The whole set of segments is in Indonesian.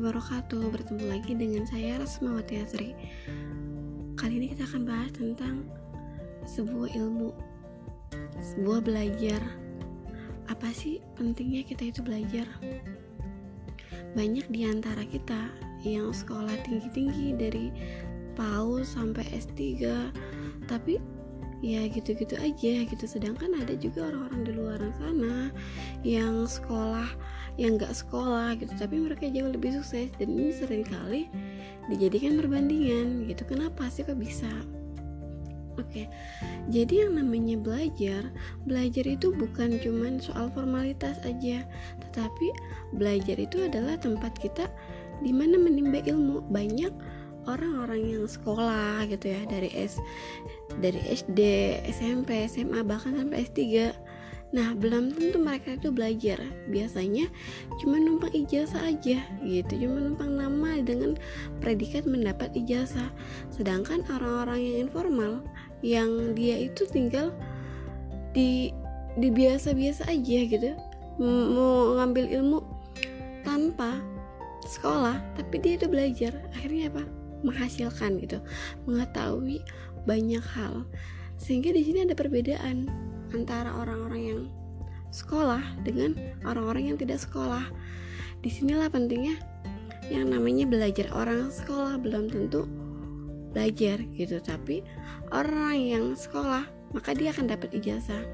warahmatullahi wabarakatuh. Bertemu lagi dengan saya Rasmawati Asri Kali ini kita akan bahas tentang Sebuah ilmu Sebuah belajar. Apa sih pentingnya kita itu belajar? Banyak di antara kita Yang sekolah tinggi-tinggi Dari PAUD sampai S3 Tapi ya gitu-gitu aja gitu. Sedangkan ada juga orang-orang di luar sana yang sekolah yang nggak sekolah gitu. Tapi mereka jauh lebih sukses dan ini sering kali dijadikan perbandingan gitu. Kenapa sih kok bisa? Oke, jadi yang namanya belajar, belajar itu bukan cuman soal formalitas aja, tetapi belajar itu adalah tempat kita di mana menimba ilmu. Banyak orang-orang yang sekolah gitu ya dari S dari SD, SMP, SMA bahkan sampai S3 Nah, belum tentu mereka itu belajar. Biasanya cuma numpang ijazah aja gitu, cuma numpang nama dengan predikat mendapat ijazah. Sedangkan orang-orang yang informal yang dia itu tinggal di di biasa-biasa aja gitu, mau ngambil ilmu tanpa sekolah, tapi dia itu belajar. Akhirnya apa? Menghasilkan gitu, mengetahui banyak hal. Sehingga di sini ada perbedaan antara orang-orang yang sekolah dengan orang-orang yang tidak sekolah. Di sinilah pentingnya yang namanya belajar. Orang sekolah belum tentu belajar gitu tapi orang yang sekolah maka dia akan dapat ijazah.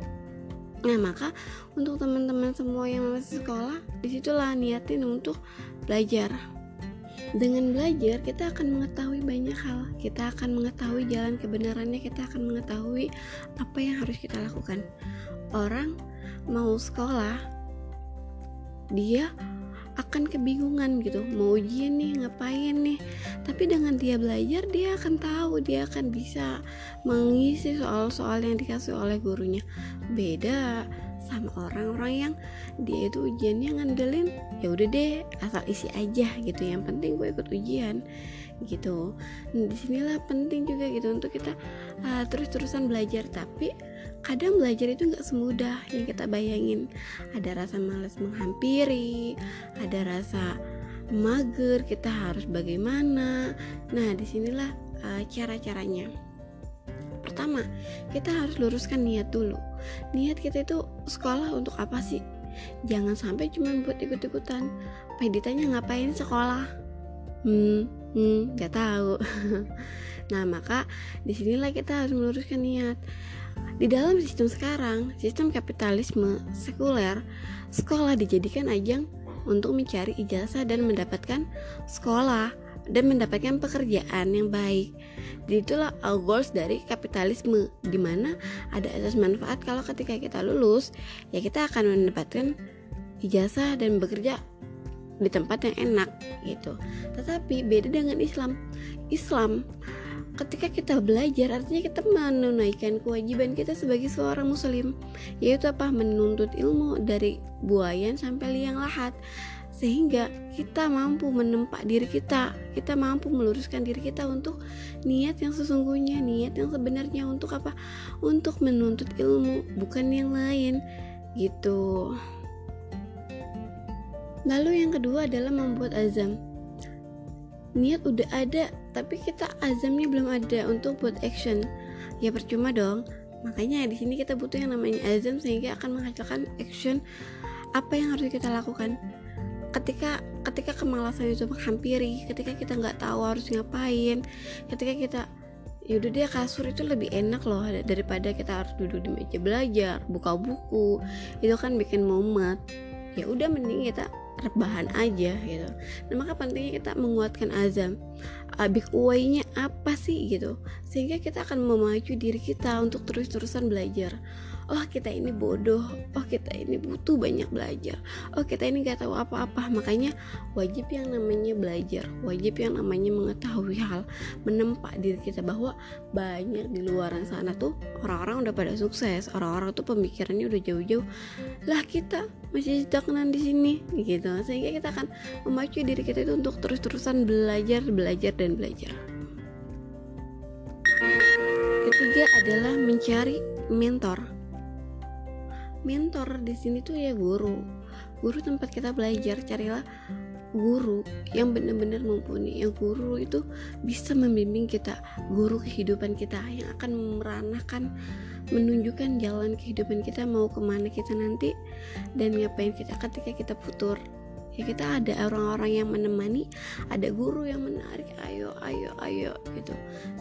Nah maka untuk teman-teman semua yang masih sekolah di situlah niatin untuk belajar dengan belajar, kita akan mengetahui banyak hal. Kita akan mengetahui jalan kebenarannya, kita akan mengetahui apa yang harus kita lakukan. Orang mau sekolah, dia akan kebingungan gitu. Mau ujian nih ngapain nih? Tapi dengan dia belajar dia akan tahu. Dia akan bisa mengisi soal-soal yang dikasih oleh gurunya. Beda sama orang-orang yang dia itu ujiannya ngandelin ya udah deh asal isi aja gitu. Yang penting gue ikut ujian gitu. Nah, di sinilah penting juga gitu untuk kita uh, terus-terusan belajar. Tapi kadang belajar itu nggak semudah yang kita bayangin. Ada rasa malas menghampiri ada rasa mager kita harus bagaimana. Nah di sinilah uh, cara-caranya. Pertama kita harus luruskan niat dulu niat kita itu sekolah untuk apa sih? Jangan sampai cuma buat ikut-ikutan. Apa ditanya ngapain sekolah? Hmm hmm nggak tahu. Nah maka di sinilah kita harus meluruskan niat. Di dalam sistem sekarang sistem kapitalisme sekuler sekolah dijadikan ajang untuk mencari ijazah dan mendapatkan sekolah dan mendapatkan pekerjaan yang baik. Jadi itulah goals dari kapitalisme di mana ada asas manfaat kalau ketika kita lulus ya kita akan mendapatkan ijazah dan bekerja di tempat yang enak gitu. Tetapi beda dengan Islam. Islam ketika kita belajar artinya kita menunaikan kewajiban kita sebagai seorang muslim yaitu apa menuntut ilmu dari buayan sampai liang lahat sehingga kita mampu menempa diri kita kita mampu meluruskan diri kita untuk niat yang sesungguhnya niat yang sebenarnya untuk apa? Untuk menuntut ilmu bukan yang lain gitu. Lalu yang kedua adalah membuat azam. Niat udah ada tapi kita azamnya belum ada untuk buat action. Ya percuma dong. Makanya di sini kita butuh yang namanya azam sehingga akan menghasilkan action apa yang harus kita lakukan ketika ketika kemalasan itu menghampiri ketika kita nggak tahu harus ngapain ketika kita yaudah dia kasur itu lebih enak loh daripada kita harus duduk di meja belajar buka buku. Itu kan bikin mumet. Ya udah mending kita rebahan aja gitu. Nah maka pentingnya kita menguatkan azam big way-nya apa sih gitu. Sehingga kita akan memacu diri kita untuk terus-terusan belajar. Oh kita ini bodoh. Oh kita ini butuh banyak belajar. Oh kita ini gak tahu apa-apa. Makanya wajib yang namanya belajar. Wajib yang namanya mengetahui hal. Menempa diri kita bahwa banyak di luar sana tuh orang-orang udah pada sukses. Orang-orang tuh pemikirannya udah jauh-jauh. Lah kita masih stagnan di sini gitu. Sehingga kita akan memacu diri kita itu untuk terus-terusan belajar belajar dan belajar. Ketiga adalah mencari mentor. Mentor di sini tuh ya guru. Guru tempat kita belajar carilah guru yang benar-benar mumpuni. Yang guru itu bisa membimbing kita guru kehidupan kita yang akan meranahkan menunjukkan jalan kehidupan kita mau ke mana kita nanti dan ngapain kita ketika kita putur ya kita ada orang-orang yang menemani ada guru yang menarik ayo ayo ayo gitu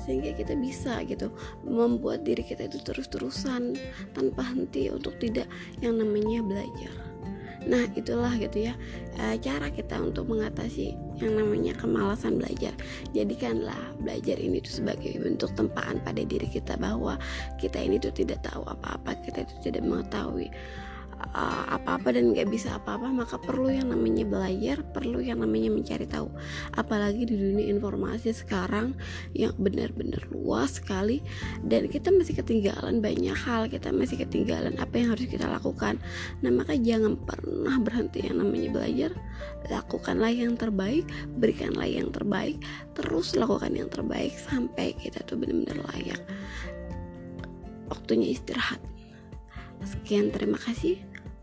sehingga kita bisa gitu membuat diri kita itu terus-terusan tanpa henti untuk tidak yang namanya belajar Nah itulah gitu ya e, cara kita untuk mengatasi yang namanya kemalasan belajar. Jadikanlah belajar ini tuh sebagai bentuk tempaan pada diri kita bahwa kita ini tuh tidak tahu apa-apa, kita itu tidak mengetahui uh, apa-apa dan nggak bisa apa-apa maka perlu yang namanya belajar perlu yang namanya mencari tahu. Apalagi di dunia informasi sekarang yang benar-benar luas sekali dan kita masih ketinggalan banyak hal kita masih ketinggalan apa yang harus kita lakukan. Nah maka jangan pernah berhenti yang namanya belajar. Lakukanlah yang terbaik berikanlah yang terbaik terus lakukan yang terbaik sampai kita tuh benar-benar layak. Waktunya istirahat. Sekian terima kasih.